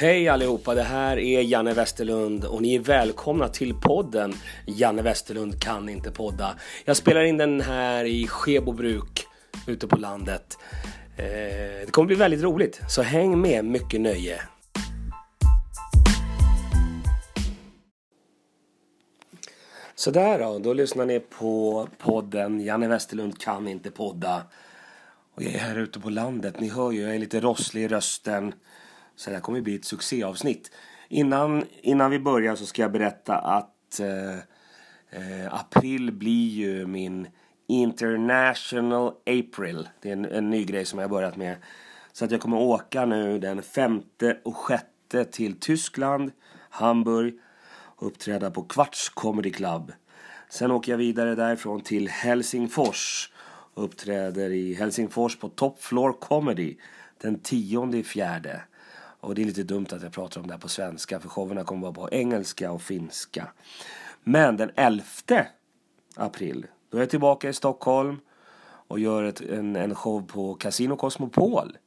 Hej allihopa, det här är Janne Westerlund och ni är välkomna till podden Janne Westerlund kan inte podda. Jag spelar in den här i Skebobruk ute på landet. Eh, det kommer bli väldigt roligt, så häng med, mycket nöje. Sådär då, då lyssnar ni på podden Janne Westerlund kan inte podda. Och jag är här ute på landet, ni hör ju, jag är lite rosslig i rösten. Så det här kommer bli ett succéavsnitt. Innan, innan vi börjar så ska jag berätta att eh, eh, april blir ju min International April. Det är en, en ny grej som jag har börjat med. Så att jag kommer åka nu den femte och sjätte till Tyskland, Hamburg och uppträda på Kvarts Comedy Club. Sen åker jag vidare därifrån till Helsingfors och uppträder i Helsingfors på Top Floor Comedy den tionde i fjärde. Och det är lite dumt att jag pratar om det här på svenska för showerna kommer vara på engelska och finska. Men den 11 april, då är jag tillbaka i Stockholm och gör ett, en, en show på Casino Cosmopol.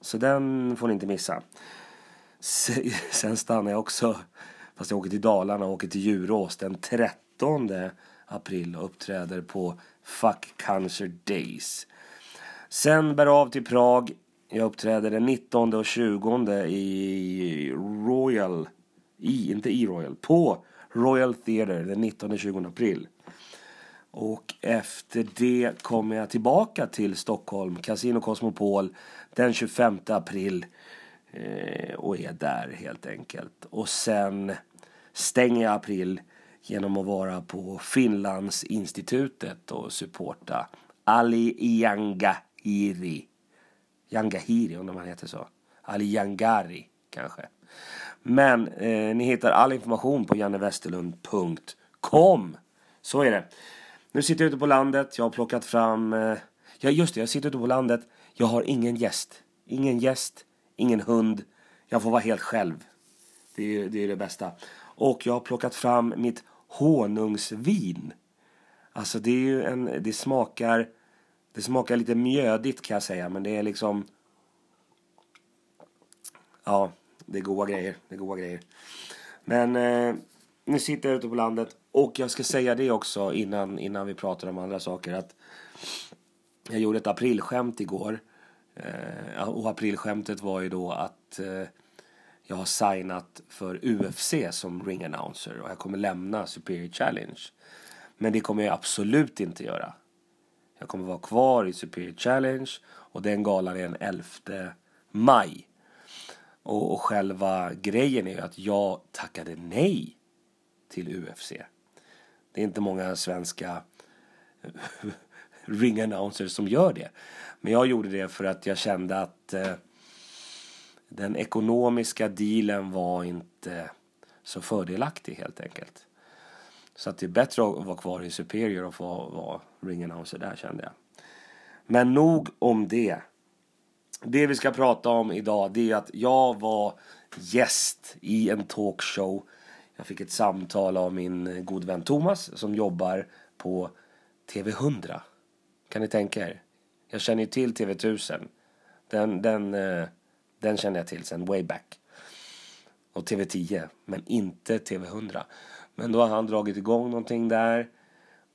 Så den får ni inte missa. Sen stannar jag också, fast jag åker till Dalarna och åker till Djurås den 13 april och uppträder på Fuck Cancer Days. Sen bär av till Prag jag uppträder den 19 och 20 i Royal, i, inte i Royal, på Royal Theatre den 19 och 20 april. Och efter det kommer jag tillbaka till Stockholm, Casino Cosmopol, den 25 april. Eh, och är där helt enkelt. Och sen stänger jag april genom att vara på Finlandsinstitutet och supporta Ali Iangahiri Jangahiri om man heter så. Ali Jangari kanske. Men eh, ni hittar all information på jannewesterlund.com. Så är det. Nu sitter jag ute på landet. Jag har plockat fram... Eh, ja, just det. Jag sitter ute på landet. Jag har ingen gäst. Ingen gäst, ingen hund. Jag får vara helt själv. Det är, det är det bästa. Och jag har plockat fram mitt honungsvin. Alltså det är ju en... Det smakar det smakar lite mjödigt kan jag säga, men det är liksom... Ja, det är goda grejer. Det är goda grejer. Men eh, nu sitter jag ute på landet och jag ska säga det också innan, innan vi pratar om andra saker att jag gjorde ett aprilskämt igår. Eh, och aprilskämtet var ju då att eh, jag har signat för UFC som ring announcer och jag kommer lämna Superior Challenge. Men det kommer jag absolut inte göra. Jag kommer vara kvar i Superior Challenge och den galan är den 11 maj. Och, och själva grejen är ju att jag tackade nej till UFC. Det är inte många svenska ring announcers som gör det. Men jag gjorde det för att jag kände att eh, den ekonomiska dealen var inte så fördelaktig helt enkelt. Så att det är bättre att vara kvar i Superior och få vara ring announcer där kände jag. Men nog om det. Det vi ska prata om idag det är att jag var gäst i en talkshow. Jag fick ett samtal av min god vän Thomas som jobbar på TV100. Kan ni tänka er? Jag känner ju till TV1000. Den, den, eh, den känner jag till sen way back. Och TV10, men inte TV100. Men då har han dragit igång någonting där.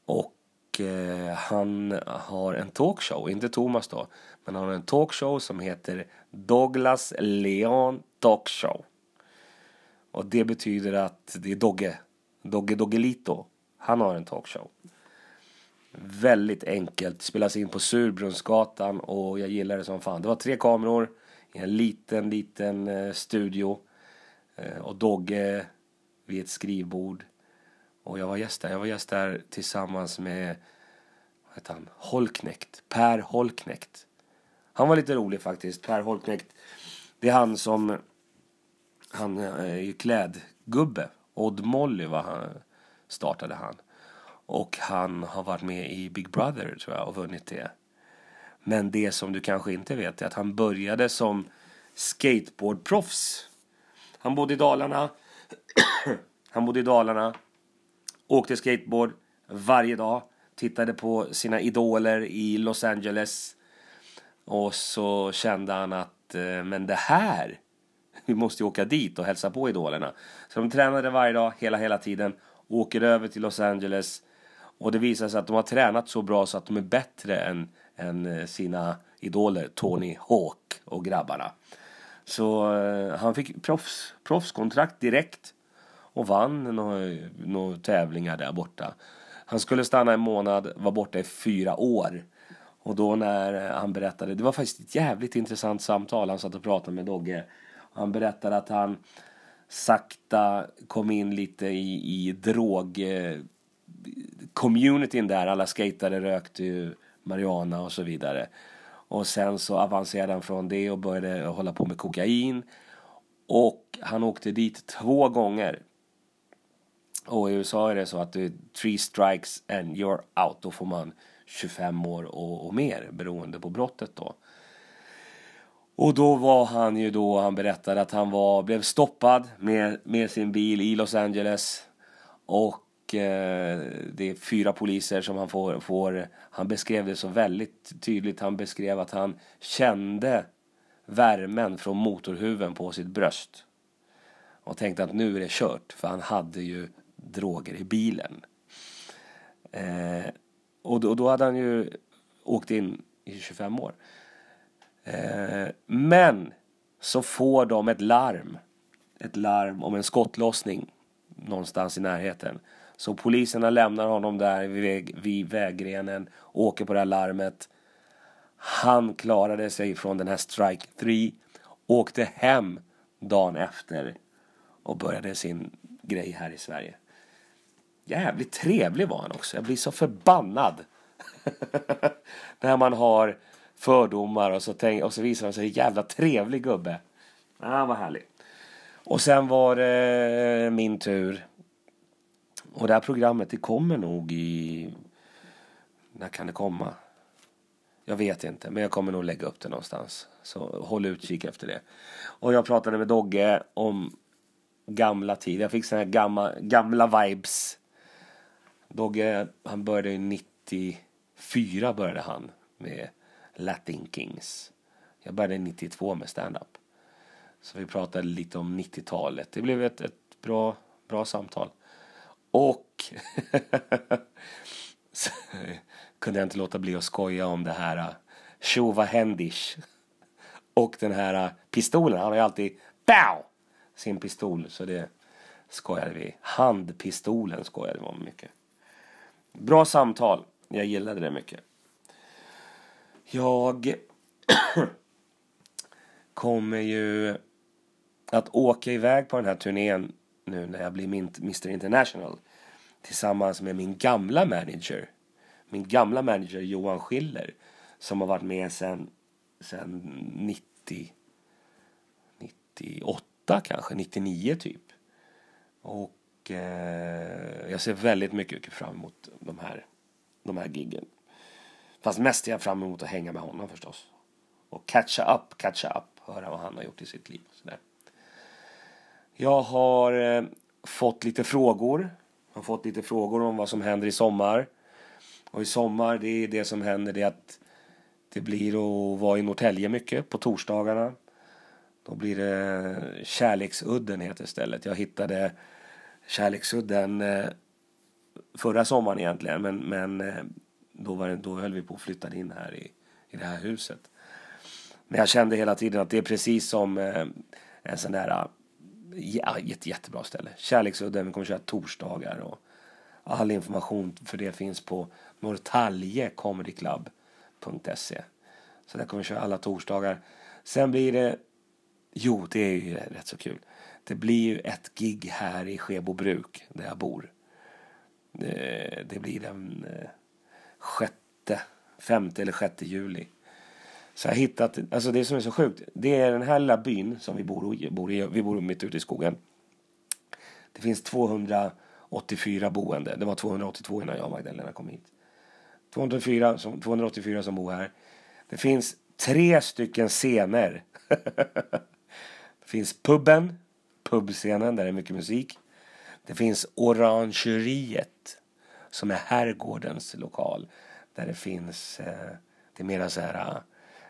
Och eh, han har en talkshow, inte Thomas då. Men han har en talkshow som heter Douglas Leon Talkshow. Och det betyder att det är Dogge. Dogge Doggelito. Han har en talkshow. Väldigt enkelt. Spelas in på Surbrunnsgatan och jag gillar det som fan. Det var tre kameror i en liten, liten eh, studio. Eh, och Dogge vid ett skrivbord. Och jag var gäst där. Jag var gäst där tillsammans med vad heter han? Holknekt. Per Holknekt. Han var lite rolig faktiskt. Per Holknekt. Det är han som... Han eh, är ju klädgubbe. Odd Molly var han, startade han. Och han har varit med i Big Brother tror jag och vunnit det. Men det som du kanske inte vet är att han började som skateboardproffs. Han bodde i Dalarna han bodde i Dalarna Åkte skateboard varje dag. Tittade på sina idoler i Los Angeles. Och så kände han att, eh, men det här, vi måste ju åka dit och hälsa på idolerna. Så de tränade varje dag, hela, hela tiden. Åker över till Los Angeles. Och det visar sig att de har tränat så bra så att de är bättre än, än eh, sina idoler Tony Hawk och grabbarna. Så eh, han fick proffs, proffskontrakt direkt och vann några, några tävlingar där borta. Han skulle stanna en månad, var borta i fyra år. Och då när han berättade, det var faktiskt ett jävligt intressant samtal, han satt och pratade med Dogge. Han berättade att han sakta kom in lite i, i drog eh, communityn där, alla skatare rökte ju marijuana och så vidare. Och sen så avancerade han från det och började hålla på med kokain. Och han åkte dit två gånger. Och i USA är det så att det är three strikes and you're out. Då får man 25 år och, och mer beroende på brottet då. Och då var han ju då, han berättade att han var, blev stoppad med, med sin bil i Los Angeles. Och eh, det är fyra poliser som han får, får, han beskrev det så väldigt tydligt. Han beskrev att han kände värmen från motorhuven på sitt bröst. Och tänkte att nu är det kört, för han hade ju droger i bilen. Eh, och, då, och då hade han ju åkt in i 25 år. Eh, men så får de ett larm. Ett larm om en skottlossning någonstans i närheten. Så poliserna lämnar honom där vid, väg, vid vägrenen, åker på det här larmet. Han klarade sig från den här strike 3, åkte hem dagen efter och började sin grej här i Sverige. Jävligt trevlig var han också. Jag blir så förbannad. När man har fördomar och så, tänk, och så visar han sig en jävla trevlig gubbe. Ja, han var härlig. Och sen var det min tur. Och det här programmet det kommer nog i... När kan det komma? Jag vet inte, men jag kommer nog lägga upp det någonstans. Så håll utkik efter det. Och jag pratade med Dogge om gamla tider. Jag fick såna här gamla, gamla vibes. Dogge, han började 94 började han med Latin Kings. Jag började 92 med stand-up. Så vi pratade lite om 90-talet. Det blev ett, ett bra, bra samtal. Och kunde jag inte låta bli att skoja om det här äh, Shova Hendish. Och den här äh, pistolen. Han har ju alltid BOW! Sin pistol. Så det skojade vi. Handpistolen skojade vi om mycket. Bra samtal. Jag gillade det mycket. Jag kommer ju att åka iväg på den här turnén nu när jag blir Mr International tillsammans med min gamla manager. Min gamla manager Johan Schiller som har varit med sen, sen 90, 98 kanske, 99 typ. Och eh, jag ser väldigt mycket fram emot de här, de här giggen. Fast mest är jag fram emot att hänga med honom förstås. Och catcha up, catcha up, höra vad han har gjort i sitt liv. Sådär. Jag har eh, fått lite frågor. Jag har fått lite frågor om vad som händer i sommar. Och i sommar, det är det som händer, det är att det blir att vara i Norrtälje mycket på torsdagarna. Då blir det eh, Kärleksudden heter stället. Jag hittade Kärleksudden eh, förra sommaren egentligen, men, men eh, då, var det, då höll vi på att flytta in här i, i det här huset. Men jag kände hela tiden att det är precis som eh, en sån där ja, jätte, jättebra ställe. Kärleksudden, vi kommer köra torsdagar och all information för det finns på norrtaljecomedyclub.se. Så där kommer vi köra alla torsdagar. Sen blir det, jo det är ju rätt så kul. Det blir ju ett gig här i Skebobruk där jag bor. Det, det blir den eh, sjätte, femte eller sjätte juli. Så jag hittat, alltså det som är så sjukt, det är den här lilla byn som vi bor i, bor i vi bor mitt ute i skogen. Det finns 284 boende, det var 282 innan jag och Magdalena kom hit. 284 som, 284 som bor här. Det finns tre stycken scener. det finns puben, pubscenen där det är mycket musik. Det finns orangeriet som är herrgårdens lokal. Där det finns, eh, det är mera så här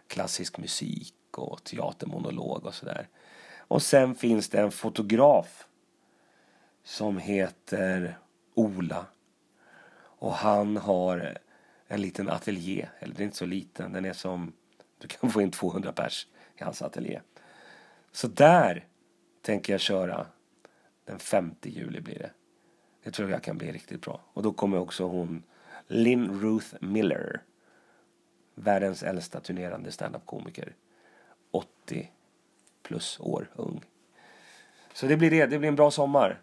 klassisk musik och teatermonolog och sådär. Och sen finns det en fotograf som heter Ola. Och han har en liten ateljé. Eller den är inte så liten. Den är som... Du kan få in 200 pers i hans ateljé. Så där tänker jag köra. Den 5 juli blir det. Det tror jag kan bli riktigt bra. Och då kommer också hon Lynn Ruth Miller. Världens äldsta turnerande standup-komiker. 80 plus år ung. Så det blir det. Det blir en bra sommar.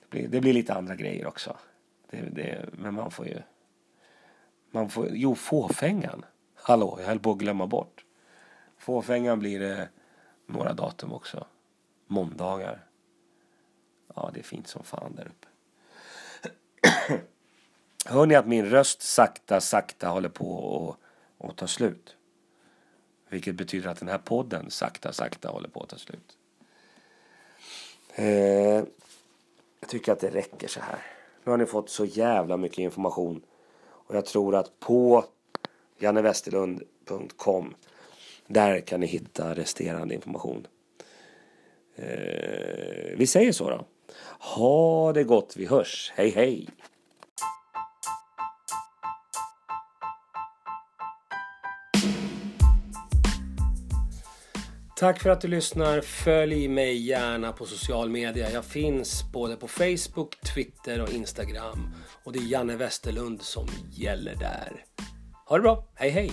Det blir, det blir lite andra grejer också. Det, det, men man får ju... Man får, jo, fåfängan. Hallå, jag höll på att glömma bort. Fåfängan blir det några datum också. Måndagar. Ja, det är fint som fan där uppe. Hör ni att min röst sakta, sakta håller på att, och ta slut? Vilket betyder att den här podden sakta, sakta håller på att ta slut. Eh, jag tycker att det räcker så här. Nu har ni fått så jävla mycket information. Och jag tror att på jannevesterlund.com där kan ni hitta resterande information. Eh, vi säger så då. Ha det gott, vi hörs. Hej hej! Tack för att du lyssnar. Följ mig gärna på social media. Jag finns både på Facebook, Twitter och Instagram. Och det är Janne Westerlund som gäller där. Ha det bra. Hej hej!